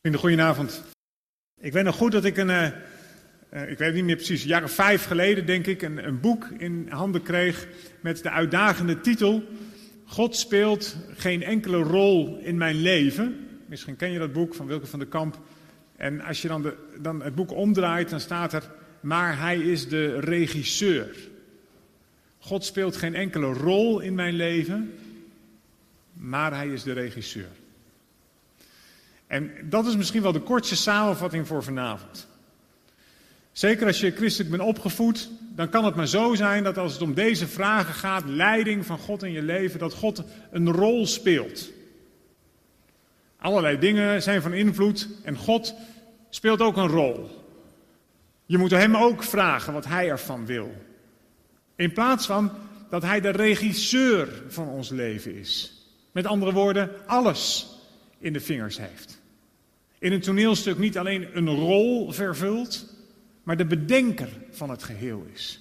Vrienden, goedenavond. Ik weet nog goed dat ik een, uh, uh, ik weet niet meer precies, jaren vijf geleden denk ik, een, een, boek in handen kreeg met de uitdagende titel God speelt geen enkele rol in mijn leven. Misschien ken je dat boek van Wilke van der Kamp. En als je dan, de, dan het boek omdraait, dan staat er, maar hij is de regisseur. God speelt geen enkele rol in mijn leven, maar hij is de regisseur. En dat is misschien wel de kortste samenvatting voor vanavond. Zeker als je christelijk bent opgevoed, dan kan het maar zo zijn dat als het om deze vragen gaat, leiding van God in je leven, dat God een rol speelt. Allerlei dingen zijn van invloed en God speelt ook een rol. Je moet hem ook vragen wat hij ervan wil. In plaats van dat hij de regisseur van ons leven is. Met andere woorden, alles in de vingers heeft in een toneelstuk niet alleen een rol vervult, maar de bedenker van het geheel is.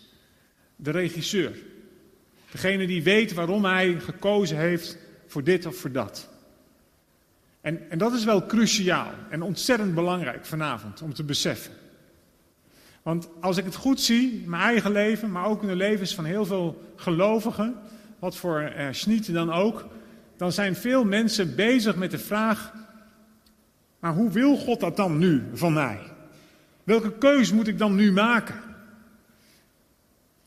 De regisseur. Degene die weet waarom hij gekozen heeft voor dit of voor dat. En, en dat is wel cruciaal en ontzettend belangrijk vanavond om te beseffen. Want als ik het goed zie, mijn eigen leven, maar ook in de levens van heel veel gelovigen, wat voor eh, dan ook, dan zijn veel mensen bezig met de vraag: maar hoe wil God dat dan nu van mij? Welke keus moet ik dan nu maken?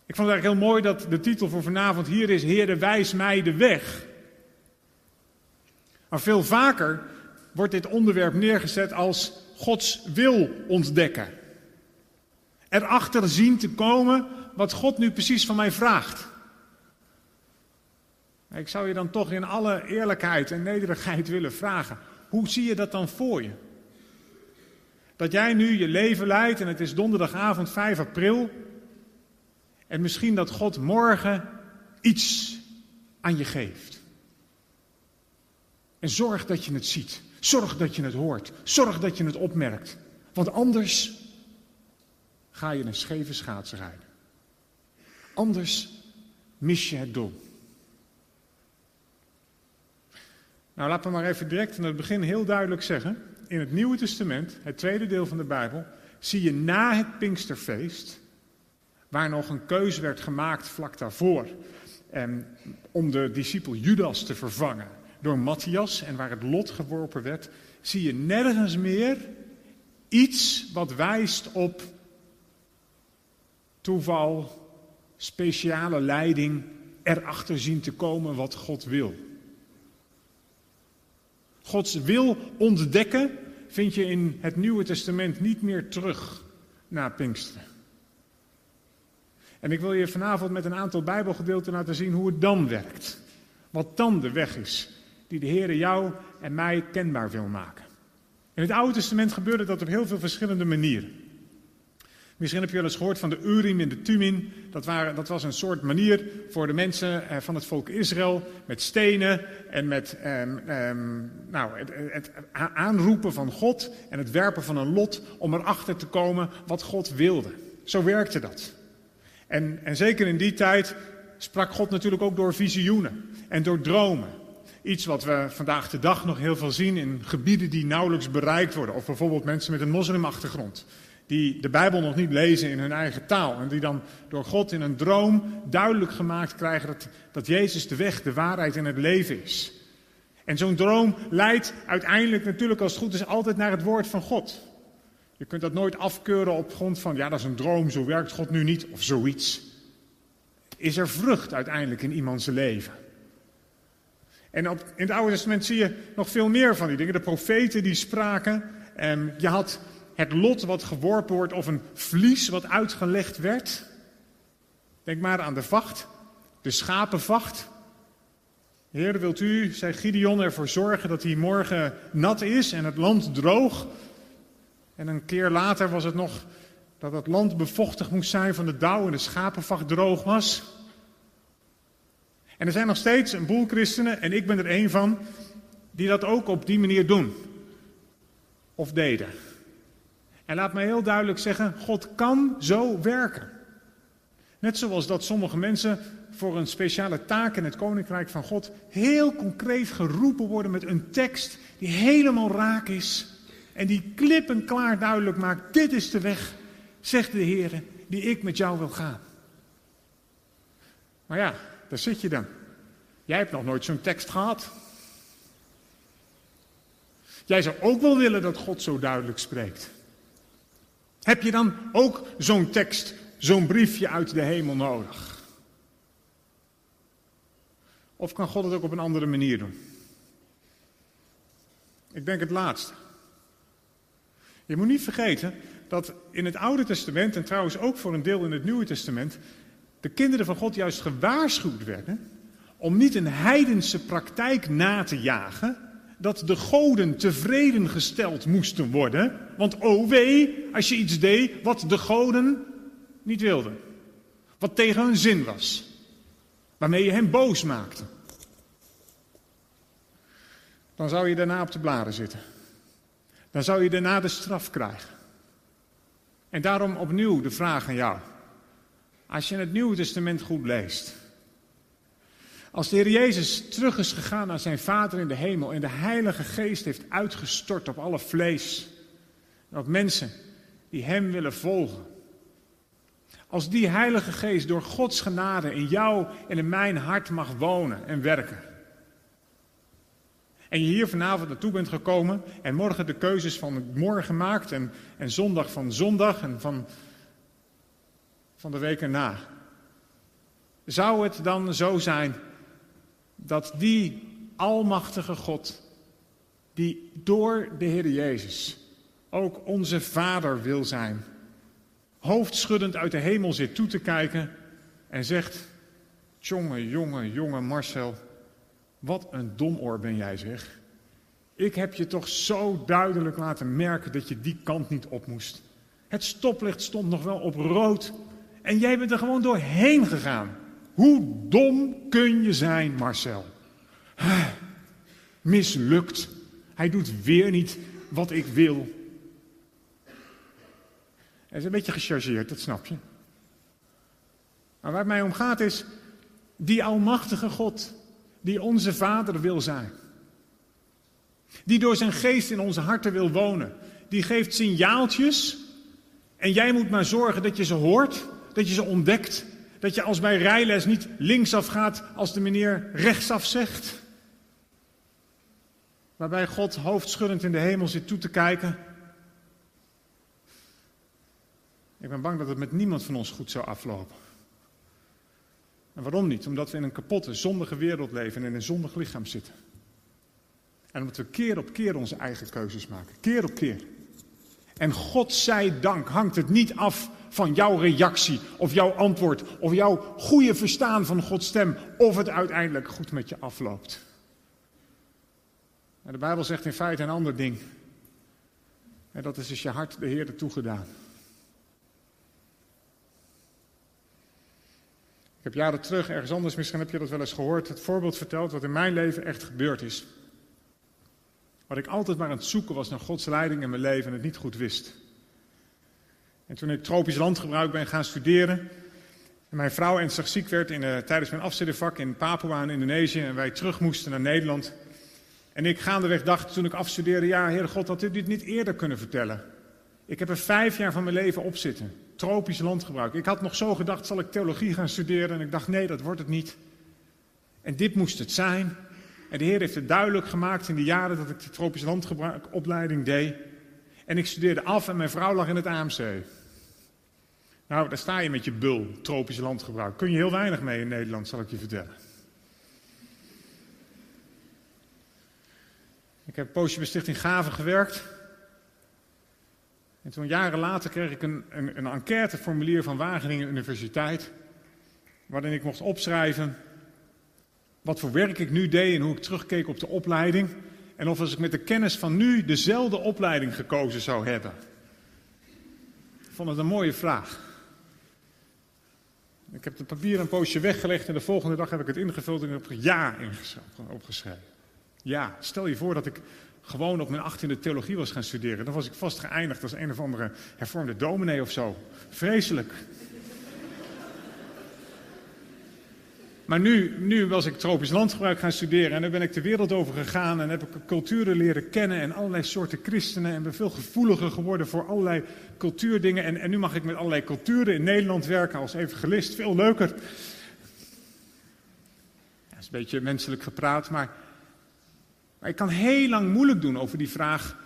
Ik vond het eigenlijk heel mooi dat de titel voor vanavond hier is: Heere, wijs mij de weg. Maar veel vaker wordt dit onderwerp neergezet als Gods wil ontdekken. Erachter zien te komen wat God nu precies van mij vraagt. Ik zou je dan toch in alle eerlijkheid en nederigheid willen vragen: hoe zie je dat dan voor je? Dat jij nu je leven leidt en het is donderdagavond 5 april. En misschien dat God morgen iets aan je geeft. En zorg dat je het ziet. Zorg dat je het hoort. Zorg dat je het opmerkt. Want anders ga je een scheve schaats rijden. Anders mis je het doel. Nou, laten we maar even direct aan het begin heel duidelijk zeggen. In het Nieuwe Testament, het tweede deel van de Bijbel, zie je na het Pinksterfeest, waar nog een keuze werd gemaakt vlak daarvoor, en om de discipel Judas te vervangen door Matthias en waar het lot geworpen werd, zie je nergens meer iets wat wijst op toeval, speciale leiding, erachter zien te komen wat God wil. Gods wil ontdekken vind je in het Nieuwe Testament niet meer terug na Pinksteren. En ik wil je vanavond met een aantal Bijbelgedeelten laten zien hoe het dan werkt. Wat dan de weg is die de Heer jou en mij kenbaar wil maken. In het Oude Testament gebeurde dat op heel veel verschillende manieren. Misschien heb je wel eens gehoord van de Urim en de Tumim. Dat, waren, dat was een soort manier voor de mensen eh, van het volk Israël met stenen en met ehm, ehm, nou, het, het, aanroepen van God en het werpen van een lot om erachter te komen wat God wilde. Zo werkte dat. En, en zeker in die tijd sprak God natuurlijk ook door visioenen en door dromen. Iets wat we vandaag de dag nog heel veel zien in gebieden die nauwelijks bereikt worden. Of bijvoorbeeld mensen met een moslimachtergrond die de Bijbel nog niet lezen in hun eigen taal. En die dan door God in een droom duidelijk gemaakt krijgen dat, dat Jezus de weg, de waarheid en het leven is. En zo'n droom leidt uiteindelijk natuurlijk als het goed is altijd naar het woord van God. Je kunt dat nooit afkeuren op grond van, ja dat is een droom, zo werkt God nu niet, of zoiets. Is er vrucht uiteindelijk in iemands leven? En op, in het Oude Testament zie je nog veel meer van die dingen. De profeten die spraken. En je had het lot wat geworpen wordt of een vlies wat uitgelegd werd. Denk maar aan de vacht, de schapenvacht. Heer, wilt u, zei Gideon, ervoor zorgen dat hij morgen nat is en het land droog? En een keer later was het nog dat het land bevochtigd moest zijn van de dauw en de schapenvacht droog was. En er zijn nog steeds een boel christenen, en ik ben er één van, die dat ook op die manier doen. Of deden. En laat mij heel duidelijk zeggen, God kan zo werken. Net zoals dat sommige mensen voor een speciale taak in het koninkrijk van God heel concreet geroepen worden met een tekst die helemaal raak is En die klip en klaar duidelijk maakt, dit is de weg, zegt de Heer, die ik met jou wil gaan. Maar ja, daar zit je dan. Jij hebt nog nooit zo'n tekst gehad. Jij zou ook wel willen dat God zo duidelijk spreekt. Heb je dan ook zo'n tekst, zo'n briefje uit de hemel nodig? Of kan God het ook op een andere manier doen? Ik denk het laatste. Je moet niet vergeten dat in het Oude Testament, en trouwens ook voor een deel in het Nieuwe Testament, de kinderen van God juist gewaarschuwd werden om niet een heidense praktijk na te jagen, dat de goden tevreden gesteld moesten worden. Want oh wee, als je iets deed wat de goden niet wilden. Wat tegen hun zin was. Waarmee je hem boos maakte. Dan zou je daarna op de bladen zitten. Dan zou je daarna de straf krijgen. En daarom opnieuw de vraag aan jou. Als je het Nieuwe Testament goed leest. Als de Heer Jezus terug is gegaan naar zijn Vader in de hemel en de Heilige Geest heeft uitgestort op alle vlees. Op mensen die Hem willen volgen. Als die Heilige Geest door Gods genade in jou en in mijn hart mag wonen en werken. En je hier vanavond naartoe bent gekomen en morgen de keuzes van morgen maakt en, en zondag van zondag en van, van de week erna. Zou het dan zo zijn dat die almachtige God, die door de Heer Jezus ook onze Vader wil zijn, hoofdschuddend uit de hemel zit toe te kijken en zegt, jonge, jonge, jonge Marcel, wat een domoor ben jij zeg. Ik heb je toch zo duidelijk laten merken dat je die kant niet op moest. Het stoplicht stond nog wel op rood en jij bent er gewoon doorheen gegaan. Hoe dom kun je zijn, Marcel? Mislukt. Hij doet weer niet wat ik wil. Hij is een beetje gechargeerd, dat snap je. Maar waar het mij om gaat is die almachtige God, die onze Vader wil zijn. Die door zijn geest in onze harten wil wonen. Die geeft signaaltjes. En jij moet maar zorgen dat je ze hoort, dat je ze ontdekt dat je als bij rijles niet linksaf gaat als de meneer rechtsaf zegt. Waarbij God hoofdschuddend in de hemel zit toe te kijken. Ik ben bang dat het met niemand van ons goed zou aflopen. En waarom niet? Omdat we in een kapotte, zondige wereld leven en in een zondig lichaam zitten. En omdat we keer op keer onze eigen keuzes maken. Keer op keer. En God zij dank hangt het niet af van jouw reactie of jouw antwoord of jouw goede verstaan van Gods stem of het uiteindelijk goed met je afloopt. de Bijbel zegt in feite een ander ding. En dat is dus je hart de Heer toegedaan. Ik heb jaren terug, ergens anders, misschien heb je dat wel eens gehoord, het voorbeeld verteld wat in mijn leven echt gebeurd is. Wat ik altijd maar aan het zoeken was naar Gods leiding in mijn leven en het niet goed wist. En toen ik tropisch landgebruik ben gaan studeren. En mijn vrouw ernstig ziek werd in, uh, tijdens mijn afstudeervak in Papua in Indonesië. En wij terug moesten naar Nederland. En ik gaandeweg dacht toen ik afstudeerde, ja Heer God, had u dit niet eerder kunnen vertellen. Ik heb er vijf jaar van mijn leven op zitten. Tropisch landgebruik. Ik had nog zo gedacht, zal ik theologie gaan studeren? En ik dacht, nee, dat wordt het niet. En dit moest het zijn. En de Heer heeft het duidelijk gemaakt in de jaren dat ik de tropisch landgebruikopleiding deed. En ik studeerde af en mijn vrouw lag in het AMC. Nou, daar sta je met je bul, tropisch landgebruik. Kun je heel weinig mee in Nederland, zal ik je vertellen. Ik heb poosje bij Gaven gewerkt. En toen jaren later kreeg ik een, een, een enquêteformulier van Wageningen Universiteit. Waarin ik mocht opschrijven wat voor werk ik nu deed en hoe ik terugkeek op de opleiding. En of als ik met de kennis van nu dezelfde opleiding gekozen zou hebben. Ik vond het een mooie vraag. Ik heb het papier een poosje weggelegd en de volgende dag heb ik het ingevuld en heb ik ja opgeschreven. Ja, stel je voor dat ik gewoon op mijn achttiende theologie was gaan studeren. Dan was ik vast geëindigd als een of andere hervormde dominee of zo. Vreselijk. Maar nu, nu was ik tropisch landgebruik gaan studeren en dan ben ik de wereld over gegaan en heb ik culturen leren kennen en allerlei soorten christenen en ben veel gevoeliger geworden voor allerlei cultuurdingen. En, en nu mag ik met allerlei culturen in Nederland werken als evangelist, veel leuker. Dat is een beetje menselijk gepraat, maar, maar ik kan heel lang moeilijk doen over die vraag,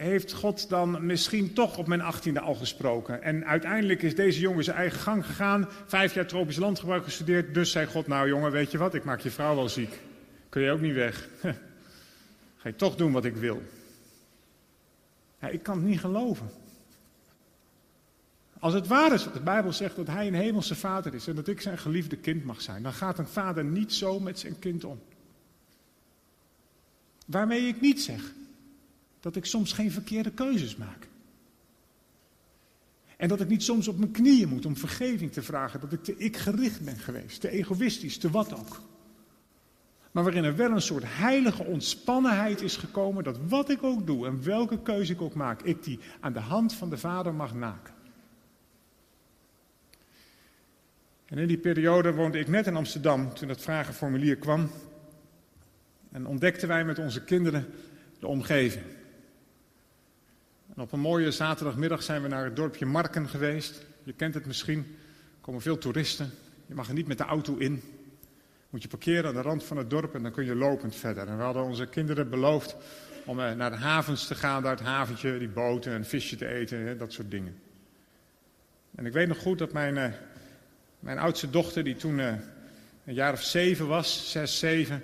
heeft God dan misschien toch op mijn achttiende al gesproken. En uiteindelijk is deze jongen zijn eigen gang gegaan. Vijf jaar tropisch landgebruik gestudeerd. Dus zei God, nou jongen, weet je wat, ik maak je vrouw wel ziek. Kun je ook niet weg. Ga je toch doen wat ik wil. Ja, ik kan het niet geloven. Als het waar is wat de Bijbel zegt dat hij een hemelse vader is en dat ik zijn geliefde kind mag zijn, dan gaat een vader niet zo met zijn kind om. Waarmee ik niet zeg dat ik soms geen verkeerde keuzes maak. En dat ik niet soms op mijn knieën moet om vergeving te vragen. Dat ik te ik-gericht ben geweest, te egoïstisch, te wat ook. Maar waarin er wel een soort heilige ontspannenheid is gekomen. Dat wat ik ook doe en welke keuze ik ook maak, ik die aan de hand van de Vader mag naken. En in die periode woonde ik net in Amsterdam toen dat vragenformulier kwam. En ontdekten wij met onze kinderen de omgeving. Op een mooie zaterdagmiddag zijn we naar het dorpje Marken geweest. Je kent het misschien. Er komen veel toeristen. Je mag er niet met de auto in. Moet je parkeren aan de rand van het dorp en dan kun je lopend verder. En we hadden onze kinderen beloofd om eh, naar de havens te gaan, daar het haventje, die boten en visje te eten, dat soort dingen. En ik weet nog goed dat mijn, eh, mijn oudste dochter, die toen eh, een jaar of zeven was, zes, zeven,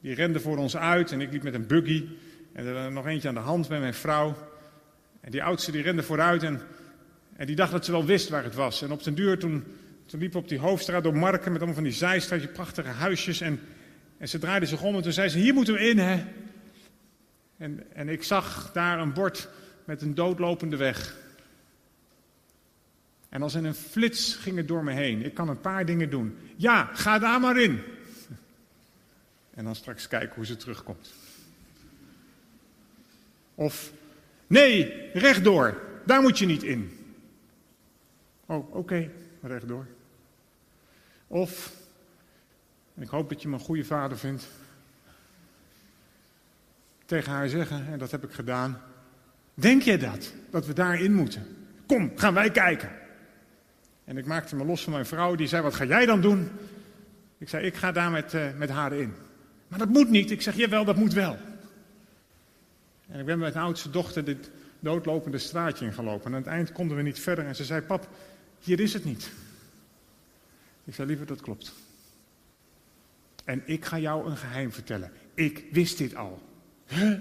die rende voor ons uit en ik liep met een buggy. En er nog eentje aan de hand met mijn vrouw. En die oudste die rende vooruit en, en die dacht dat ze wel wist waar het was. En op den duur toen, toen liep op die hoofdstraat door Marken met allemaal van die zijstraatje, prachtige huisjes. En, en ze draaide zich om en toen zei ze, hier moeten we in hè. En, en ik zag daar een bord met een doodlopende weg. En als in een flits ging het door me heen. Ik kan een paar dingen doen. Ja, ga daar maar in. En dan straks kijken hoe ze terugkomt. Of Nee, rechtdoor. Daar moet je niet in. Oh, oké, okay, rechtdoor. Of, ik hoop dat je me een goede vader vindt, tegen haar zeggen, en dat heb ik gedaan. Denk je dat? Dat we daarin moeten? Kom, gaan wij kijken. En ik maakte me los van mijn vrouw, die zei, wat ga jij dan doen? Ik zei, ik ga daar met, uh, met haar in. Maar dat moet niet. Ik zeg, jawel, dat moet wel. En ik ben met mijn oudste dochter dit doodlopende straatje ingelopen. En aan het eind konden we niet verder. En ze zei, pap, hier is het niet. Ik zei, liever, dat klopt. En ik ga jou een geheim vertellen. Ik wist dit al. Huh?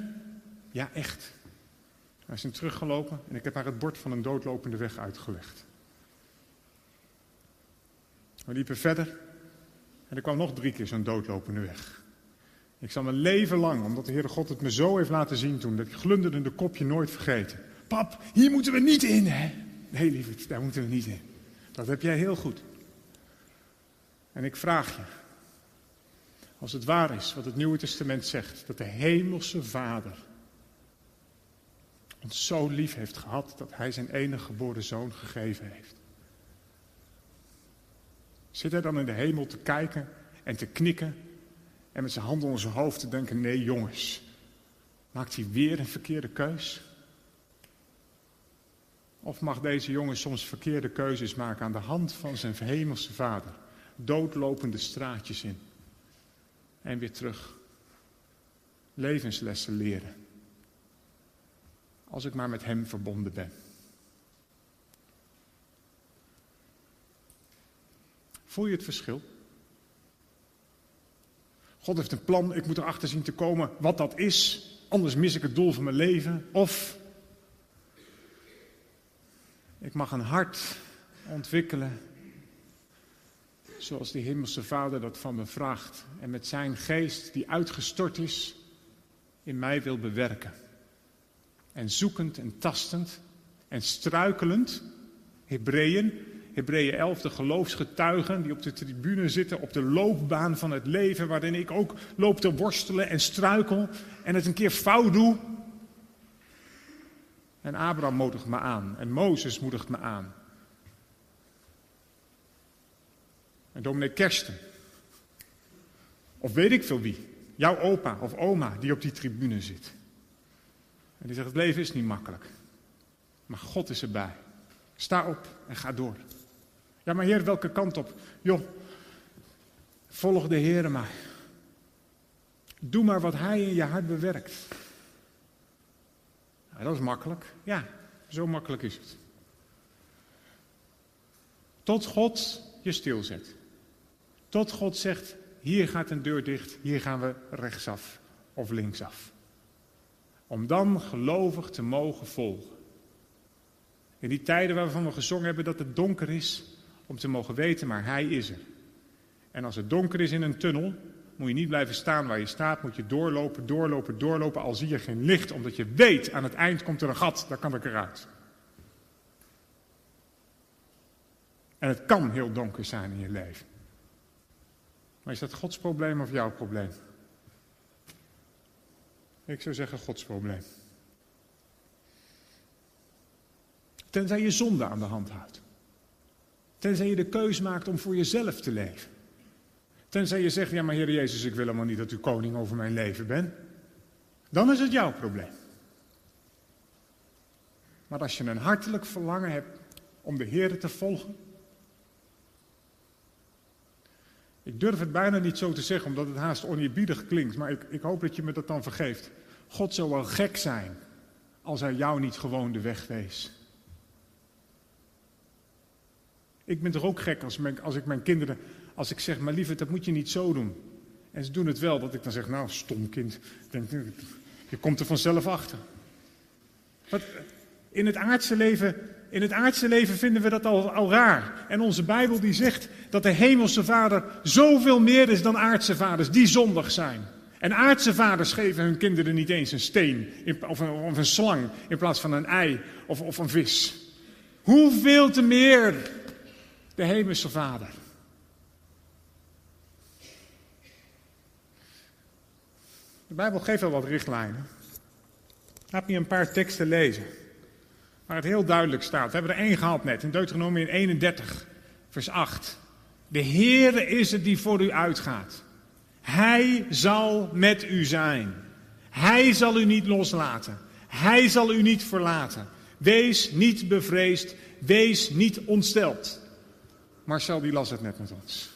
Ja, echt. Wij zijn teruggelopen en ik heb haar het bord van een doodlopende weg uitgelegd. We liepen verder en er kwam nog drie keer zo'n doodlopende weg. Ik zal mijn leven lang, omdat de Heere God het me zo heeft laten zien toen, dat glunderende kopje nooit vergeten. Pap, hier moeten we niet in, hè? Nee, lieverd, daar moeten we niet in. Dat heb jij heel goed. En ik vraag je, als het waar is wat het Nieuwe Testament zegt, dat de Hemelse Vader ons zo lief heeft gehad dat Hij zijn enige geboren zoon gegeven heeft. Zit hij dan in de hemel te kijken en te knikken en met zijn handen onder zijn hoofd te denken: nee, jongens, maakt hij weer een verkeerde keus? Of mag deze jongen soms verkeerde keuzes maken aan de hand van zijn hemelse vader? Doodlopende straatjes in. En weer terug. Levenslessen leren. Als ik maar met hem verbonden ben. Voel je het verschil? God heeft een plan, ik moet erachter zien te komen wat dat is, anders mis ik het doel van mijn leven. Of ik mag een hart ontwikkelen zoals de Hemelse Vader dat van me vraagt en met zijn geest die uitgestort is in mij wil bewerken. En zoekend en tastend en struikelend, Hebreeën, Hebreeën 11, de geloofsgetuigen die op de tribune zitten, op de loopbaan van het leven, waarin ik ook loop te worstelen en struikel en het een keer fout doe. En Abraham moedigt me aan en Mozes moedigt me aan. En dominee Kersten. Of weet ik veel wie. Jouw opa of oma die op die tribune zit. En die zegt, het leven is niet makkelijk. Maar God is erbij. Sta op en ga door. Ja, maar Heer, welke kant op? Joh, volg de Heer maar. Doe maar wat Hij in je hart bewerkt. Dat is makkelijk. Ja, zo makkelijk is het. Tot God je stilzet. Tot God zegt, hier gaat een deur dicht, hier gaan we rechtsaf of linksaf. Om dan gelovig te mogen volgen. In die tijden waarvan we gezongen hebben dat het donker is, om te mogen weten, maar Hij is er. En als het donker is in een tunnel, moet je niet blijven staan waar je staat, moet je doorlopen, doorlopen, doorlopen, al zie je geen licht, omdat je weet, aan het eind komt er een gat, daar kan ik eruit. En het kan heel donker zijn in je leven. Maar is dat Gods probleem of jouw probleem? Ik zou zeggen Gods probleem. Tenzij je zonde aan de hand houdt. Tenzij je de keus maakt om voor jezelf te leven. Tenzij je zegt, ja maar Heer Jezus, ik wil helemaal niet dat u koning over mijn leven bent. Dan is het jouw probleem. Maar als je een hartelijk verlangen hebt om de Heer te volgen. Ik durf het bijna niet zo te zeggen, omdat het haast oneerbiedig klinkt. Maar ik, ik hoop dat je me dat dan vergeeft. God zou wel gek zijn als hij jou niet gewoon de weg wees. Ik ben toch ook gek als, als ik mijn kinderen, als ik zeg, maar lieve, dat moet je niet zo doen. En ze doen het wel, dat ik dan zeg, nou, stom kind, je komt er vanzelf achter. Wat, in het aardse leven, in het aardse leven vinden we dat al, al raar. En onze Bijbel die zegt dat de hemelse vader zoveel meer is dan aardse vaders die zondig zijn. En aardse vaders geven hun kinderen niet eens een steen of een, of een slang in plaats van een ei of, of een vis. Hoeveel te meer de hemelse Vader. De Bijbel geeft wel wat richtlijnen. Laat me een paar teksten lezen. Waar het heel duidelijk staat. We hebben er één gehad net, in Deuteronomium 31, vers 8. De Heere is het die voor u uitgaat. Hij zal met u zijn. Hij zal u niet loslaten. Hij zal u niet verlaten. Wees niet bevreesd. Wees niet ontsteld. Marcel die las het net met ons.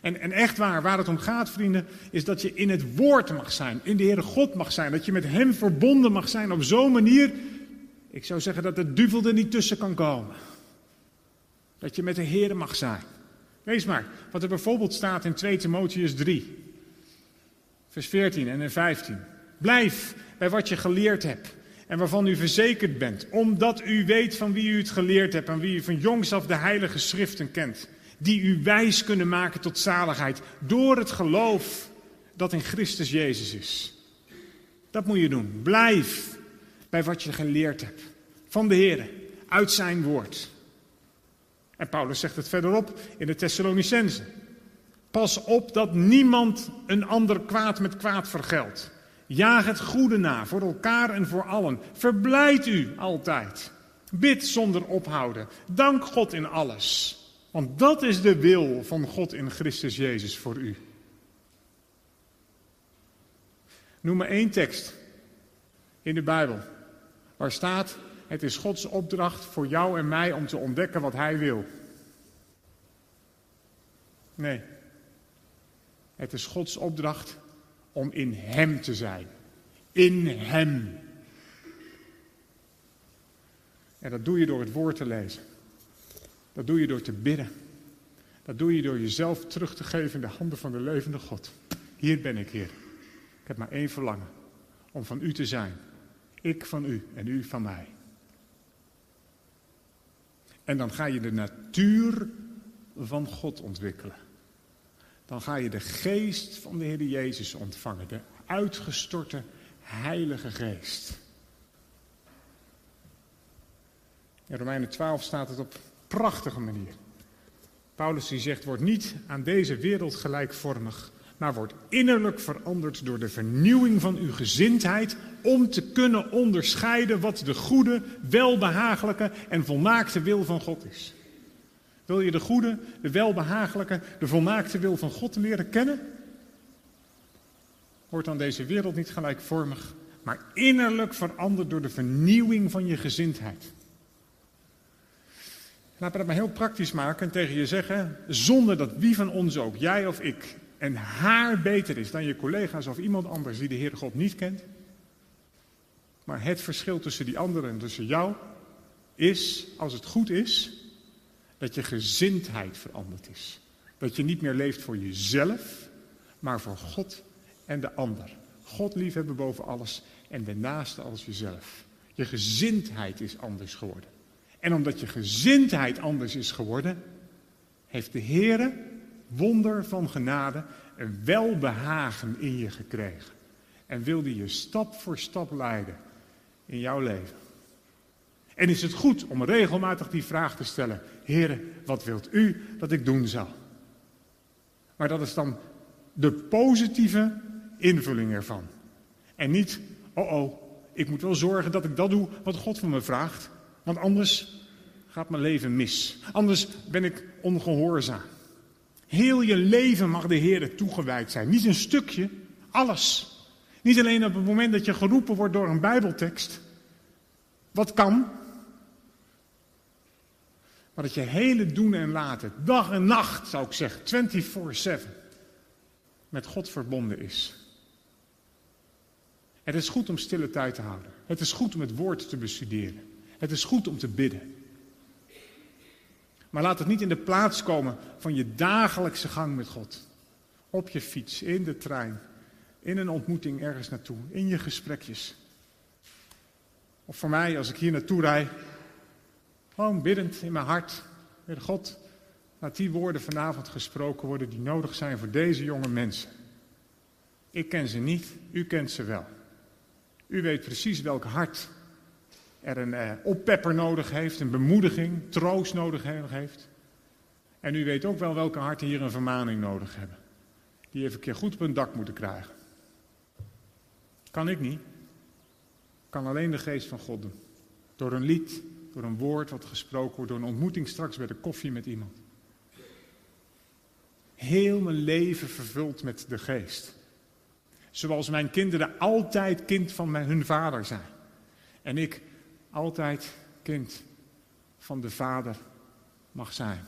En, en echt waar, waar het om gaat, vrienden, is dat je in het woord mag zijn, in de Heere God mag zijn, dat je met Hem verbonden mag zijn op zo'n manier, ik zou zeggen dat de duivel er niet tussen kan komen. Dat je met de Heere mag zijn. Wees maar, wat er bijvoorbeeld staat in 2 Timotheus 3, vers 14 en 15. Blijf bij wat je geleerd hebt en waarvan u verzekerd bent, omdat u weet van wie u het geleerd hebt en wie u van jongs af de heilige schriften kent, die u wijs kunnen maken tot zaligheid door het geloof dat in Christus Jezus is. Dat moet je doen. Blijf bij wat je geleerd hebt van de Heer, uit zijn woord. En Paulus zegt het verderop in de Thessalonicense. Pas op dat niemand een ander kwaad met kwaad vergeldt. Jaag het goede na, voor elkaar en voor allen. Verblijd u altijd. Bid zonder ophouden. Dank God in alles. Want dat is de wil van God in Christus Jezus voor u. Noem me één tekst in de Bijbel waar staat: Het is Gods opdracht voor jou en mij om te ontdekken wat Hij wil. Nee. Het is Gods opdracht om in Hem te zijn. In Hem. En dat doe je door het woord te lezen. Dat doe je door te bidden. Dat doe je door jezelf terug te geven in de handen van de levende God. Hier ben ik, Heer. Ik heb maar één verlangen. Om van u te zijn. Ik van u en u van mij. En dan ga je de natuur van God ontwikkelen dan ga je de geest van de Heer Jezus ontvangen. De uitgestorte Heilige Geest. In Romeinen 12 staat het op prachtige manier. Paulus die zegt, word niet aan deze wereld gelijkvormig, maar wordt innerlijk veranderd door de vernieuwing van uw gezindheid om te kunnen onderscheiden wat de goede, welbehagelijke en volmaakte wil van God is. Wil je de goede, de welbehagelijke, de volmaakte wil van God leren kennen? Wordt dan deze wereld niet gelijkvormig, maar innerlijk veranderd door de vernieuwing van je gezindheid. Laten we dat maar heel praktisch maken en tegen je zeggen, zonder dat wie van ons ook, jij of ik, en haar beter is dan je collega's of iemand anders die de Heere God niet kent. Maar het verschil tussen die anderen en tussen jou is, als het goed is, dat je gezindheid veranderd is. Dat je niet meer leeft voor jezelf, maar voor God en de ander. God liefhebben boven alles en de naaste als jezelf. Je gezindheid is anders geworden. En omdat je gezindheid anders is geworden, heeft de Heere, wonder van genade, een welbehagen in je gekregen. En wilde je stap voor stap leiden in jouw leven. En is het goed om regelmatig die vraag te stellen: Heere, wat wilt u dat ik doen zal? Maar dat is dan de positieve invulling ervan. En niet, oh oh, ik moet wel zorgen dat ik dat doe wat God van me vraagt. Want anders gaat mijn leven mis. Anders ben ik ongehoorzaam. Heel je leven mag de Heer toegewijd zijn. Niet een stukje, alles. Niet alleen op het moment dat je geroepen wordt door een Bijbeltekst. Wat kan? Maar dat je hele doen en laten, dag en nacht zou ik zeggen, 24-7, met God verbonden is. Het is goed om stille tijd te houden. Het is goed om het woord te bestuderen. Het is goed om te bidden. Maar laat het niet in de plaats komen van je dagelijkse gang met God. Op je fiets, in de trein, in een ontmoeting ergens naartoe, in je gesprekjes. Of voor mij, als ik hier naartoe rijd, gewoon biddend in mijn hart. Heer God, laat die woorden vanavond gesproken worden die nodig zijn voor deze jonge mensen. Ik ken ze niet, u kent ze wel. U weet precies welk hart er een eh, oppepper nodig heeft, een bemoediging, troost nodig heeft. En u weet ook wel welke harten hier een vermaning nodig hebben. Die even een keer goed op hun dak moeten krijgen. Kan ik niet. Kan alleen de geest van God doen. Door een lied, door een woord wat gesproken wordt, door een ontmoeting straks bij de koffie met iemand. Heel mijn leven vervuld met de geest. Zoals mijn kinderen altijd kind van hun vader zijn. En ik altijd kind van de Vader mag zijn.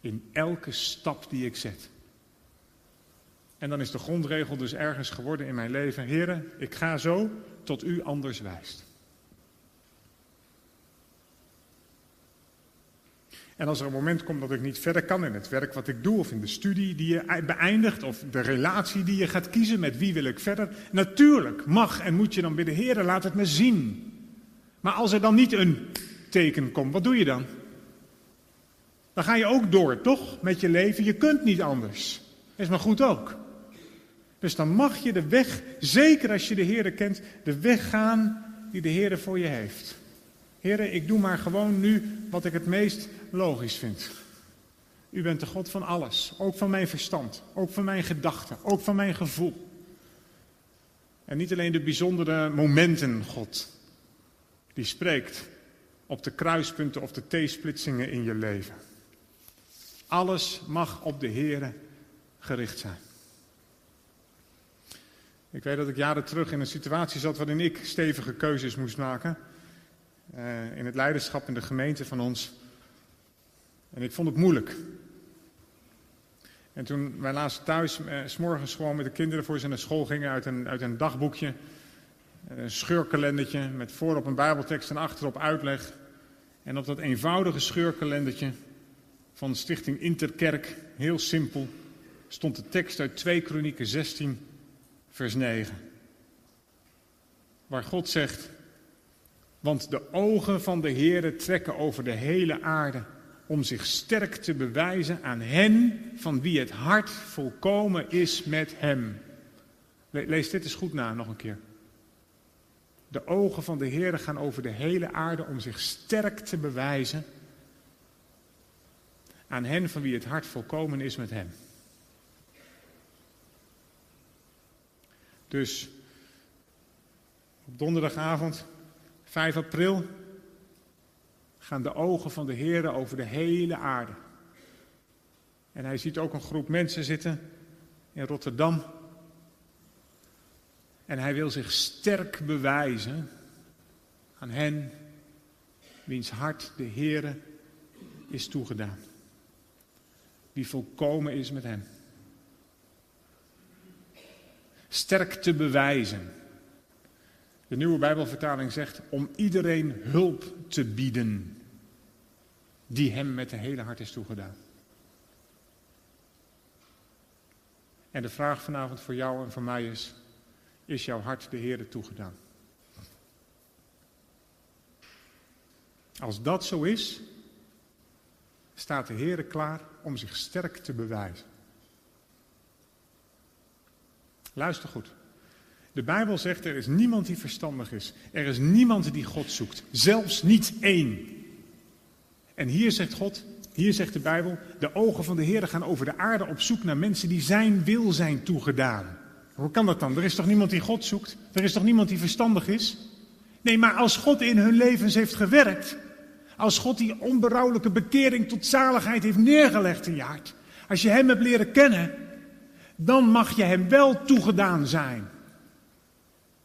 In elke stap die ik zet. En dan is de grondregel dus ergens geworden in mijn leven. Heren, ik ga zo tot u anders wijst. En als er een moment komt dat ik niet verder kan in het werk wat ik doe, of in de studie die je beëindigt, of de relatie die je gaat kiezen, met wie wil ik verder. Natuurlijk mag en moet je dan bidden, Heren, laat het me zien. Maar als er dan niet een teken komt, wat doe je dan? Dan ga je ook door, toch? Met je leven. Je kunt niet anders. Is maar goed ook. Dus dan mag je de weg, zeker als je de Heer kent, de weg gaan die de Heer voor je heeft. Heren, ik doe maar gewoon nu wat ik het meest logisch vind. U bent de God van alles, ook van mijn verstand, ook van mijn gedachten, ook van mijn gevoel. En niet alleen de bijzondere momenten, God, die spreekt op de kruispunten of de T-splitsingen in je leven. Alles mag op de Here gericht zijn. Ik weet dat ik jaren terug in een situatie zat waarin ik stevige keuzes moest maken. Uh, in het leiderschap in de gemeente van ons. En ik vond het moeilijk. En toen wij laatst thuis, uh, s morgens gewoon met de kinderen voor ze naar school gingen uit een, uit een dagboekje. Een scheurkalendertje met voorop een bijbeltekst en achterop uitleg. En op dat eenvoudige scheurkalendertje van Stichting Interkerk, heel simpel, stond de tekst uit 2 Kronieken 16, vers 9. Waar God zegt, want de ogen van de Heere trekken over de hele aarde om zich sterk te bewijzen aan hen van wie het hart volkomen is met hem. Lees dit eens goed na nog een keer. De ogen van de Heer gaan over de hele aarde om zich sterk te bewijzen aan hen van wie het hart volkomen is met Hem. Dus op donderdagavond, 5 april, gaan de ogen van de Heer over de hele aarde. En hij ziet ook een groep mensen zitten in Rotterdam. En hij wil zich sterk bewijzen aan hen wiens hart de Heere is toegedaan. Wie volkomen is met hem. Sterk te bewijzen. De nieuwe Bijbelvertaling zegt om iedereen hulp te bieden die hem met de hele hart is toegedaan. En de vraag vanavond voor jou en voor mij is, is jouw hart de Heer toegedaan? Als dat zo is, staat de Heer klaar om zich sterk te bewijzen. Luister goed. De Bijbel zegt er is niemand die verstandig is. Er is niemand die God zoekt. Zelfs niet één. En hier zegt God, hier zegt de Bijbel, de ogen van de Heer gaan over de aarde op zoek naar mensen die zijn wil zijn toegedaan. Hoe kan dat dan? Er is toch niemand die God zoekt? Er is toch niemand die verstandig is? Nee, maar als God in hun levens heeft gewerkt, als God die onberouwelijke bekering tot zaligheid heeft neergelegd in je hart, als je Hem hebt leren kennen, dan mag je Hem wel toegedaan zijn.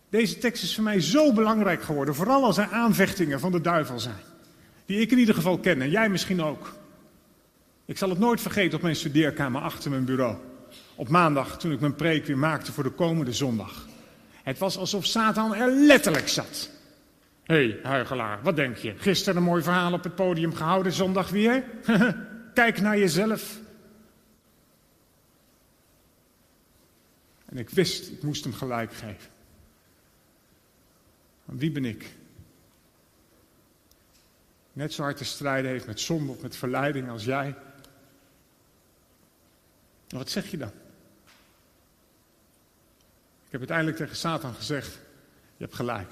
Deze tekst is voor mij zo belangrijk geworden, vooral als er aanvechtingen van de duivel zijn. Die ik in ieder geval ken en jij misschien ook. Ik zal het nooit vergeten op mijn studeerkamer achter mijn bureau. Op maandag, toen ik mijn preek weer maakte voor de komende zondag. Het was alsof Satan er letterlijk zat. Hé, hey, huigelaar, wat denk je? Gisteren een mooi verhaal op het podium gehouden, zondag weer? Kijk naar jezelf. En ik wist, ik moest hem gelijk geven. Wie ben ik? Net zo hard te strijden heeft met zonde of met verleiding als jij. Wat zeg je dan? Ik heb uiteindelijk tegen Satan gezegd: Je hebt gelijk.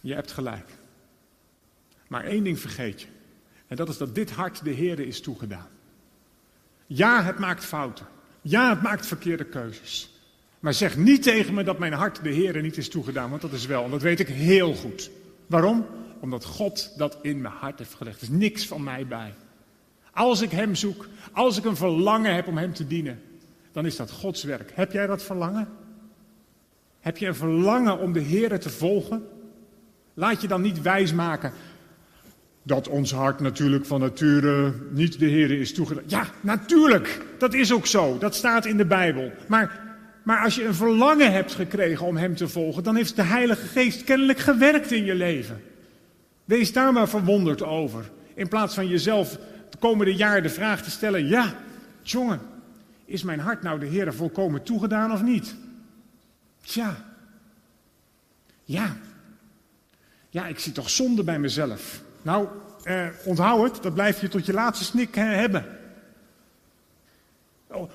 Je hebt gelijk. Maar één ding vergeet je. En dat is dat dit hart de Heerde is toegedaan. Ja, het maakt fouten. Ja, het maakt verkeerde keuzes. Maar zeg niet tegen me dat mijn hart de Heere niet is toegedaan, want dat is wel. En dat weet ik heel goed. Waarom? Omdat God dat in mijn hart heeft gelegd. Er is niks van mij bij. Als ik Hem zoek, als ik een verlangen heb om Hem te dienen, dan is dat Gods werk. Heb jij dat verlangen? Heb je een verlangen om de Heer te volgen? Laat je dan niet wijsmaken dat ons hart natuurlijk van nature niet de Heer is toegedaan. Ja, natuurlijk. Dat is ook zo. Dat staat in de Bijbel. Maar, maar als je een verlangen hebt gekregen om Hem te volgen, dan heeft de Heilige Geest kennelijk gewerkt in je leven. Wees daar maar verwonderd over. In plaats van jezelf de komende jaar de vraag te stellen: ja, jongen, is mijn hart nou de Heer volkomen toegedaan of niet? Tja, ja, ja, ik zie toch zonde bij mezelf. Nou, eh, onthoud het, dat blijf je tot je laatste snik hebben.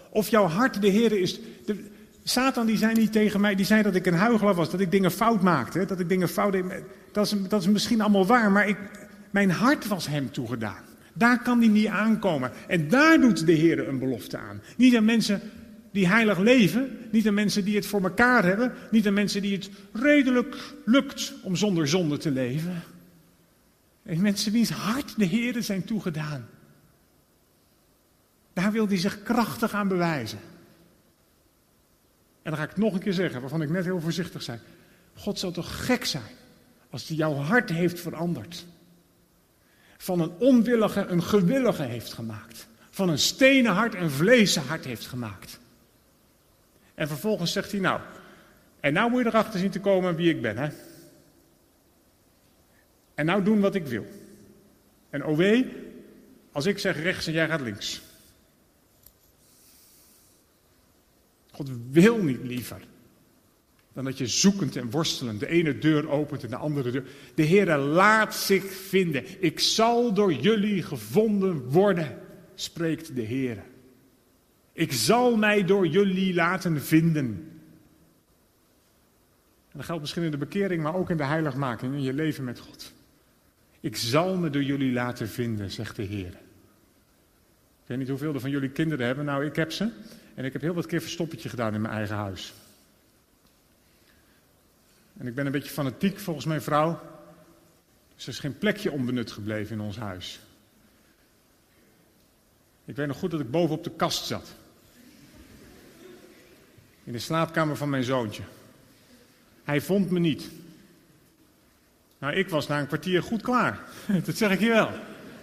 Of jouw hart de Heer is. De, Satan die zei niet tegen mij, die zei dat ik een huigelaar was, dat ik dingen fout maakte, dat ik dingen fout deed. Dat is, dat is misschien allemaal waar, maar ik, mijn hart was hem toegedaan. Daar kan hij niet aankomen. En daar doet de Heer een belofte aan. Niet aan mensen die heilig leven, niet aan mensen die het voor elkaar hebben, niet aan mensen die het redelijk lukt om zonder zonde te leven. En mensen wiens hart de Heer zijn toegedaan. Daar wil hij zich krachtig aan bewijzen. En dan ga ik nog een keer zeggen, waarvan ik net heel voorzichtig zei. God zou toch gek zijn als hij jouw hart heeft veranderd. Van een onwillige een gewillige heeft gemaakt. Van een stenen hart een vleesen hart heeft gemaakt. En vervolgens zegt hij, nou, en nou moet je erachter zien te komen wie ik ben, hè. En nou doen wat ik wil. En OW, als ik zeg rechts en jij gaat links. God wil niet liever dan dat je zoekend en worstelend de ene deur opent en de andere deur. De Heer laat zich vinden. Ik zal door jullie gevonden worden, spreekt de Heer. Ik zal mij door jullie laten vinden. En dat geldt misschien in de bekering, maar ook in de heiligmaking, in je leven met God. Ik zal me door jullie laten vinden, zegt de Heer. Ik weet niet hoeveel van jullie kinderen hebben. Nou, ik heb ze. En ik heb heel wat keer verstoppertje gedaan in mijn eigen huis. En ik ben een beetje fanatiek volgens mijn vrouw. Dus er is geen plekje onbenut gebleven in ons huis. Ik weet nog goed dat ik boven op de kast zat. In de slaapkamer van mijn zoontje. Hij vond me niet. Nou, ik was na een kwartier goed klaar. Dat zeg ik je wel.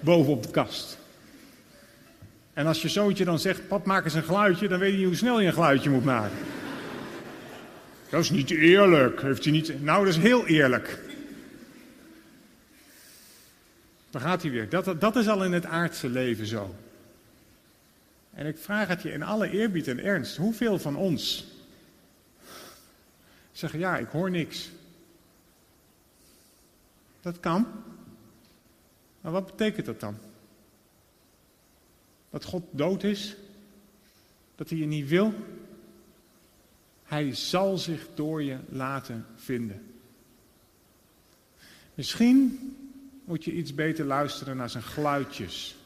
Boven op de kast. En als je zoontje dan zegt, pap maak eens een geluidje, dan weet je hoe snel je een geluidje moet maken. Dat is niet eerlijk. Heeft hij niet... Nou, dat is heel eerlijk. Dan gaat hij weer. Dat, dat is al in het aardse leven zo. En ik vraag het je in alle eerbied en ernst. Hoeveel van ons zeggen, ja, ik hoor niks. Dat kan. Maar wat betekent dat dan? Dat God dood is? Dat hij je niet wil? Hij zal zich door je laten vinden. Misschien moet je iets beter luisteren naar zijn geluidjes.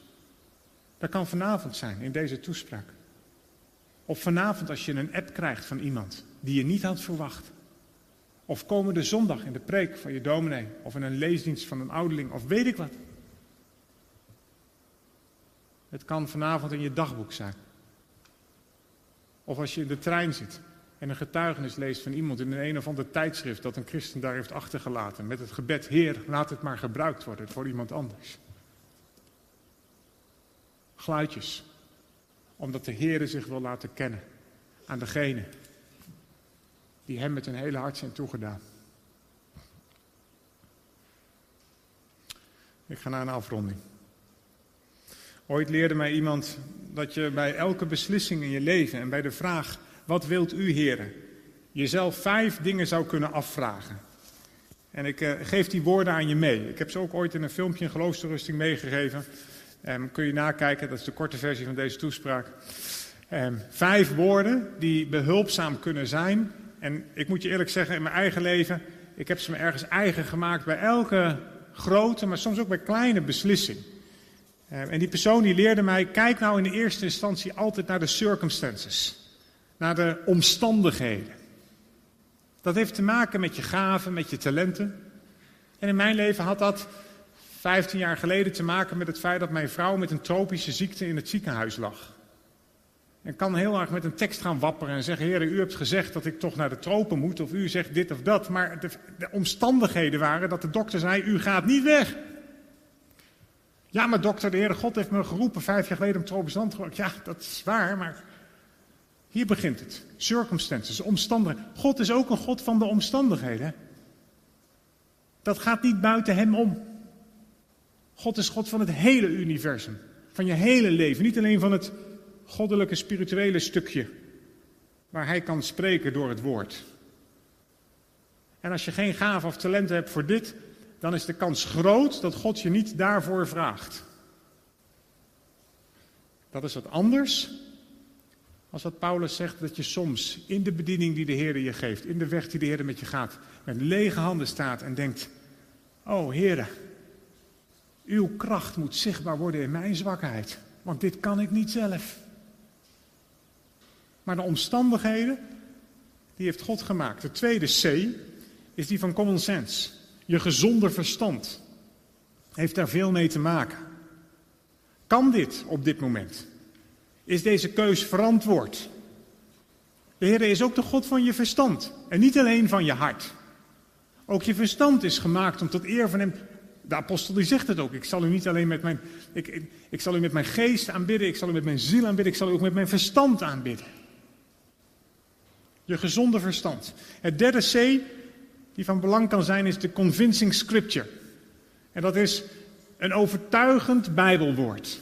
Dat kan vanavond zijn, in deze toespraak. Of vanavond als je een app krijgt van iemand die je niet had verwacht. Of komende zondag in de preek van je dominee. Of in een leesdienst van een ouderling. Of weet ik wat. Het kan vanavond in je dagboek zijn. Of als je in de trein zit en een getuigenis leest van iemand in een, een of ander tijdschrift dat een christen daar heeft achtergelaten. Met het gebed, Heer, laat het maar gebruikt worden voor iemand anders. Geluidjes. Omdat de Heer zich wil laten kennen aan degene die hem met hun hele hart zijn toegedaan. Ik ga naar een afronding. Ooit leerde mij iemand dat je bij elke beslissing in je leven en bij de vraag: wat wilt u, heren? Jezelf vijf dingen zou kunnen afvragen. En ik uh, geef die woorden aan je mee. Ik heb ze ook ooit in een filmpje in geloofsterusting meegegeven. Um, kun je nakijken, dat is de korte versie van deze toespraak. Um, vijf woorden die behulpzaam kunnen zijn en ik moet je eerlijk zeggen, in mijn eigen leven, ik heb ze me ergens eigen gemaakt bij elke grote, maar soms ook bij kleine beslissing. Eh, en die persoon die leerde mij, kijk nou in de eerste instantie altijd naar de circumstances. Naar de omstandigheden. Dat heeft te maken met je gaven, met je talenten. En in mijn leven had dat 15 jaar geleden te maken met het feit dat mijn vrouw met een tropische ziekte in het ziekenhuis lag. En kan heel erg met een tekst gaan wapperen en zeggen: Heer, u hebt gezegd dat ik toch naar de tropen moet, of u zegt dit of dat. Maar de omstandigheden waren dat de dokter zei: U gaat niet weg. Ja, maar dokter, de Heere God heeft me geroepen vijf jaar geleden om tropisch land te Ja, dat is waar, maar hier begint het. Circumstances, omstandigheden. God is ook een God van de omstandigheden. Dat gaat niet buiten hem om. God is God van het hele universum. Van je hele leven. Niet alleen van het goddelijke spirituele stukje waar hij kan spreken door het woord. En als je geen gave of talenten hebt voor dit, dan is de kans groot dat God je niet daarvoor vraagt. Dat is wat anders als wat Paulus zegt, dat je soms in de bediening die de Heer je geeft, in de weg die de Heer met je gaat, met lege handen staat en denkt, oh Heer, uw kracht moet zichtbaar worden in mijn zwakheid, want dit kan ik niet zelf. Maar de omstandigheden, die heeft God gemaakt. De tweede C is die van common sense. Je gezonde verstand heeft daar veel mee te maken. Kan dit op dit moment? Is deze keus verantwoord? De Heer is ook de God van je verstand en niet alleen van je hart. Ook je verstand is gemaakt om tot eer van Hem. De apostel die zegt het ook. Ik zal u niet alleen met mijn, ik, ik, zal u met mijn geest aanbidden, ik zal u met mijn ziel aanbidden, ik zal u ook met mijn verstand aanbidden. Je gezonde verstand. Het derde C, die van belang kan zijn, is de convincing scripture. En dat is een overtuigend Bijbelwoord.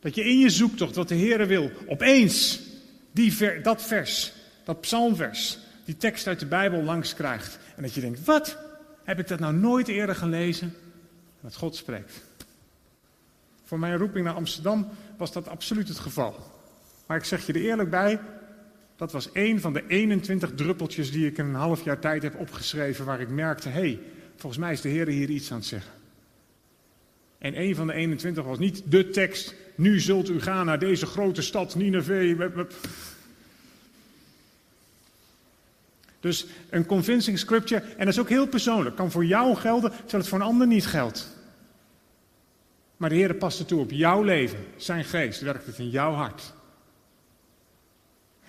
Dat je in je zoektocht wat de Heer wil, opeens die dat vers, dat psalmvers, die tekst uit de Bijbel langs krijgt. En dat je denkt, wat? Heb ik dat nou nooit eerder gelezen? En dat God spreekt. Voor mijn roeping naar Amsterdam was dat absoluut het geval. Maar ik zeg je er eerlijk bij, dat was één van de 21 druppeltjes die ik in een half jaar tijd heb opgeschreven, waar ik merkte, hé, hey, volgens mij is de Heer hier iets aan het zeggen. En een van de 21 was niet de tekst, nu zult u gaan naar deze grote stad, Nineveh. Dus een convincing scripture, en dat is ook heel persoonlijk, kan voor jou gelden, terwijl het voor een ander niet geldt. Maar de Heer past het toe op jouw leven. Zijn geest werkt het in jouw hart.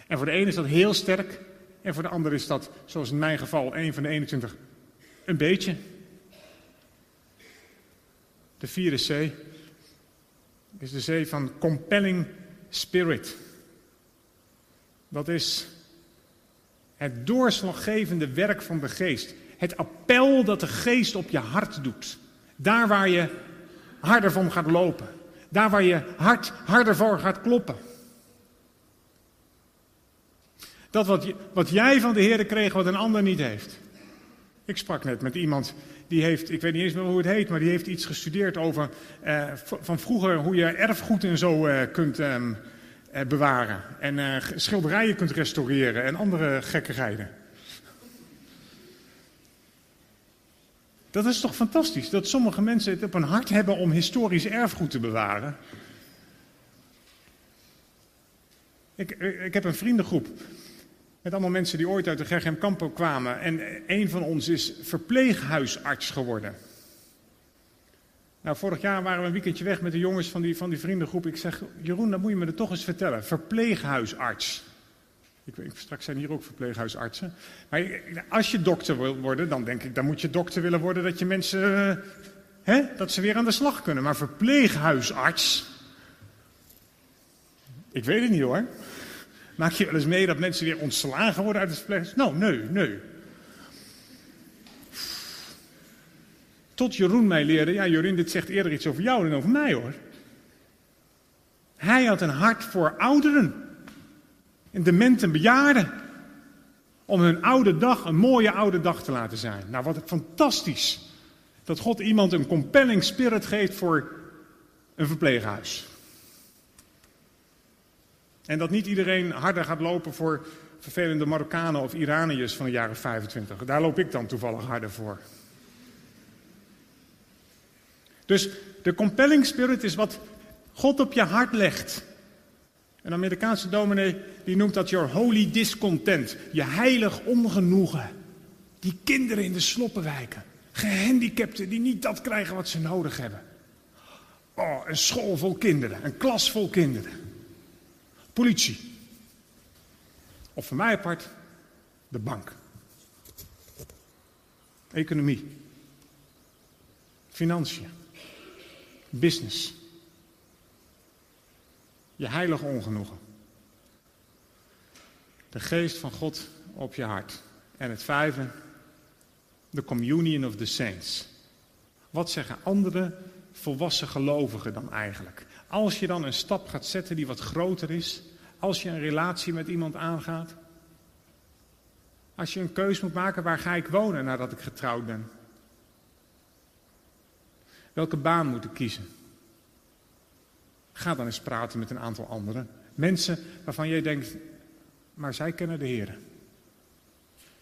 En voor de ene is dat heel sterk. En voor de ander is dat, zoals in mijn geval, een van de 21, een beetje. De vierde C is de zee van compelling spirit. Dat is het doorslaggevende werk van de geest. Het appel dat de geest op je hart doet. Daar waar je harder van gaat lopen. Daar waar je hart harder voor gaat kloppen. Dat wat, wat jij van de Heer kreeg, wat een ander niet heeft. Ik sprak net met iemand die heeft, ik weet niet eens meer hoe het heet, maar die heeft iets gestudeerd over eh, van vroeger hoe je erfgoed en zo eh, kunt ehm, eh, bewaren. En eh, schilderijen kunt restaureren en andere gekkigheden. Dat is toch fantastisch, dat sommige mensen het op hun hart hebben om historisch erfgoed te bewaren. Ik, ik heb een vriendengroep met allemaal mensen die ooit uit de Gergem Kampen kwamen. En een van ons is verpleeghuisarts geworden. Nou, vorig jaar waren we een weekendje weg met de jongens van die, van die vriendengroep. Ik zeg, Jeroen, dan moet je me er toch eens vertellen. Verpleeghuisarts. Ik weet, straks zijn hier ook verpleeghuisartsen. Maar als je dokter wil worden, dan denk ik, dan moet je dokter willen worden dat je mensen, uh, hè, dat ze weer aan de slag kunnen. Maar verpleeghuisarts, ik weet het niet hoor. Maak je wel eens mee dat mensen weer ontslagen worden uit het verpleeghuis? Nou, nee, nee. Tot Jeroen mij leerde, ja Jeroen, dit zegt eerder iets over jou dan over mij hoor. Hij had een hart voor ouderen. En dementen bejaarden. Om hun oude dag een mooie oude dag te laten zijn. Nou, wat fantastisch. Dat God iemand een compelling spirit geeft voor een verpleeghuis. En dat niet iedereen harder gaat lopen voor vervelende Marokkanen of Iraniërs van de jaren 25. Daar loop ik dan toevallig harder voor. Dus de compelling spirit is wat God op je hart legt. Een Amerikaanse dominee die noemt dat your holy discontent. Je heilig ongenoegen. Die kinderen in de sloppenwijken. Gehandicapten die niet dat krijgen wat ze nodig hebben. Oh, een school vol kinderen. Een klas vol kinderen. Politie. Of voor mij apart, de bank. Economie. Financiën. Business. Je heilige ongenoegen. De geest van God op je hart. En het vijfde, de communion of the saints. Wat zeggen andere volwassen gelovigen dan eigenlijk? Als je dan een stap gaat zetten die wat groter is, als je een relatie met iemand aangaat, als je een keus moet maken, waar ga ik wonen nadat ik getrouwd ben? Welke baan moet ik kiezen? Ga dan eens praten met een aantal anderen. Mensen waarvan jij denkt, maar zij kennen de Heer.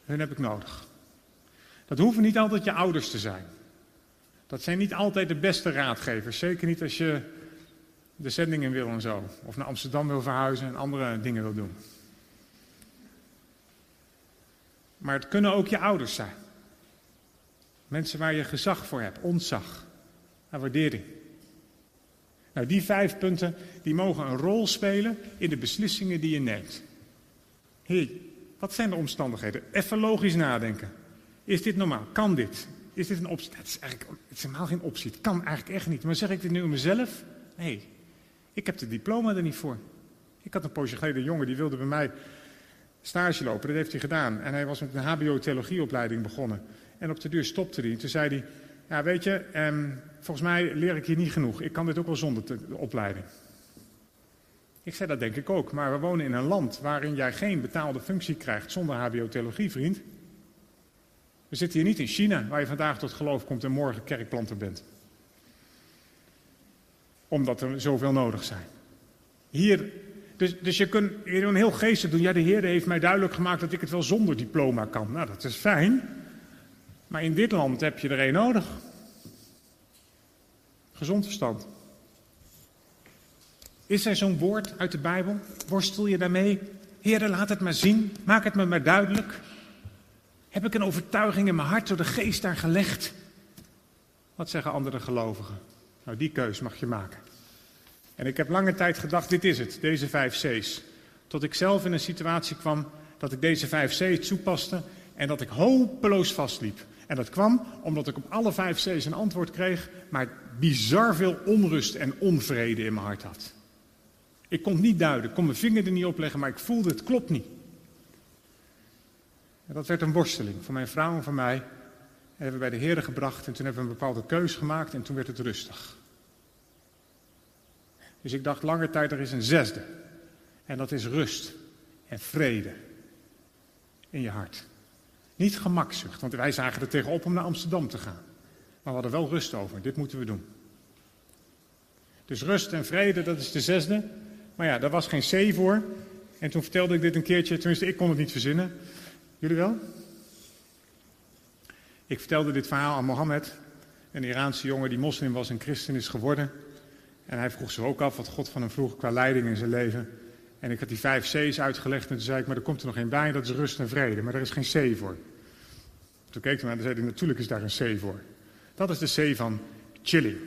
Hun heb ik nodig. Dat hoeven niet altijd je ouders te zijn. Dat zijn niet altijd de beste raadgevers. Zeker niet als je de zending in wil en zo. Of naar Amsterdam wil verhuizen en andere dingen wil doen. Maar het kunnen ook je ouders zijn. Mensen waar je gezag voor hebt, ontzag en waardering. Nou, die vijf punten die mogen een rol spelen in de beslissingen die je neemt. Hé, wat zijn de omstandigheden? Even logisch nadenken. Is dit normaal? Kan dit? Is dit een optie? Het is eigenlijk het is helemaal geen optie. Het kan eigenlijk echt niet. Maar zeg ik dit nu om mezelf? Nee, ik heb de diploma er niet voor. Ik had een poosje geleden een jongen die wilde bij mij stage lopen. Dat heeft hij gedaan. En hij was met een HBO-theologieopleiding begonnen. En op de duur stopte hij. Toen zei hij: Ja, weet je, ehm, volgens mij leer ik hier niet genoeg. Ik kan dit ook wel zonder de opleiding. Ik zei: Dat denk ik ook. Maar we wonen in een land waarin jij geen betaalde functie krijgt zonder HBO-theologie, vriend. We zitten hier niet in China, waar je vandaag tot geloof komt en morgen kerkplanter bent omdat er zoveel nodig zijn. Hier, dus, dus je kunt een heel geestig doen. Ja, de Heer heeft mij duidelijk gemaakt dat ik het wel zonder diploma kan. Nou, dat is fijn. Maar in dit land heb je er één nodig. Gezond verstand. Is er zo'n woord uit de Bijbel? Worstel je daarmee? Heer, laat het maar zien. Maak het me maar duidelijk. Heb ik een overtuiging in mijn hart door de geest daar gelegd? Wat zeggen andere gelovigen? Nou, die keus mag je maken. En ik heb lange tijd gedacht, dit is het, deze vijf C's. Tot ik zelf in een situatie kwam dat ik deze vijf C's toepaste en dat ik hopeloos vastliep. En dat kwam omdat ik op alle vijf C's een antwoord kreeg, maar bizar veel onrust en onvrede in mijn hart had. Ik kon het niet duiden, kon mijn vinger er niet op leggen, maar ik voelde het klopt niet. En dat werd een worsteling voor mijn vrouw en voor mij. En hebben we bij de Heer gebracht en toen hebben we een bepaalde keus gemaakt en toen werd het rustig. Dus ik dacht lange tijd, er is een zesde. En dat is rust en vrede in je hart. Niet gemakzucht, want wij zagen er tegenop om naar Amsterdam te gaan. Maar we hadden wel rust over, dit moeten we doen. Dus rust en vrede, dat is de zesde. Maar ja, daar was geen C voor. En toen vertelde ik dit een keertje, tenminste ik kon het niet verzinnen. Jullie wel? Ik vertelde dit verhaal aan Mohammed, een Iraanse jongen die moslim was en christen is geworden. En hij vroeg zich ook af wat God van hem vroeg qua leiding in zijn leven. En ik had die vijf C's uitgelegd en toen zei ik, maar er komt er nog één bij dat is rust en vrede. Maar er is geen C voor. Toen keek hij naar en zei hij, natuurlijk is daar een C voor. Dat is de C van chilling.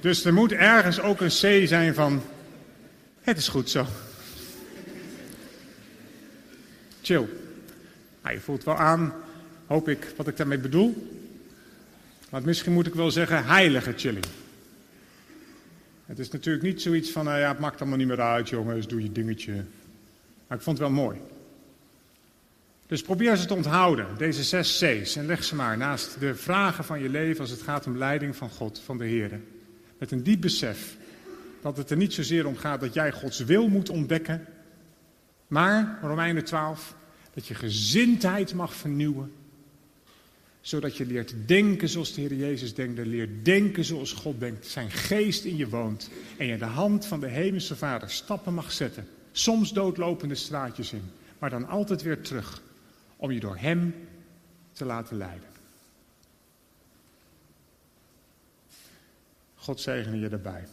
dus er moet ergens ook een C zijn van, het is goed zo. Chill. Je voelt wel aan, hoop ik, wat ik daarmee bedoel. Maar misschien moet ik wel zeggen heilige chilling. Het is natuurlijk niet zoiets van, nou ja, het maakt allemaal niet meer uit, jongens, doe je dingetje. Maar ik vond het wel mooi. Dus probeer ze te onthouden, deze zes C's, en leg ze maar naast de vragen van je leven als het gaat om leiding van God, van de Heer. Met een diep besef dat het er niet zozeer om gaat dat jij Gods wil moet ontdekken, maar, Romeinen 12, dat je gezindheid mag vernieuwen zodat je leert denken zoals de Heer Jezus denkt. Leert denken zoals God denkt. Zijn geest in je woont. En je de hand van de Hemelse Vader stappen mag zetten. Soms doodlopende straatjes in. Maar dan altijd weer terug. Om je door Hem te laten leiden. God zegene je daarbij.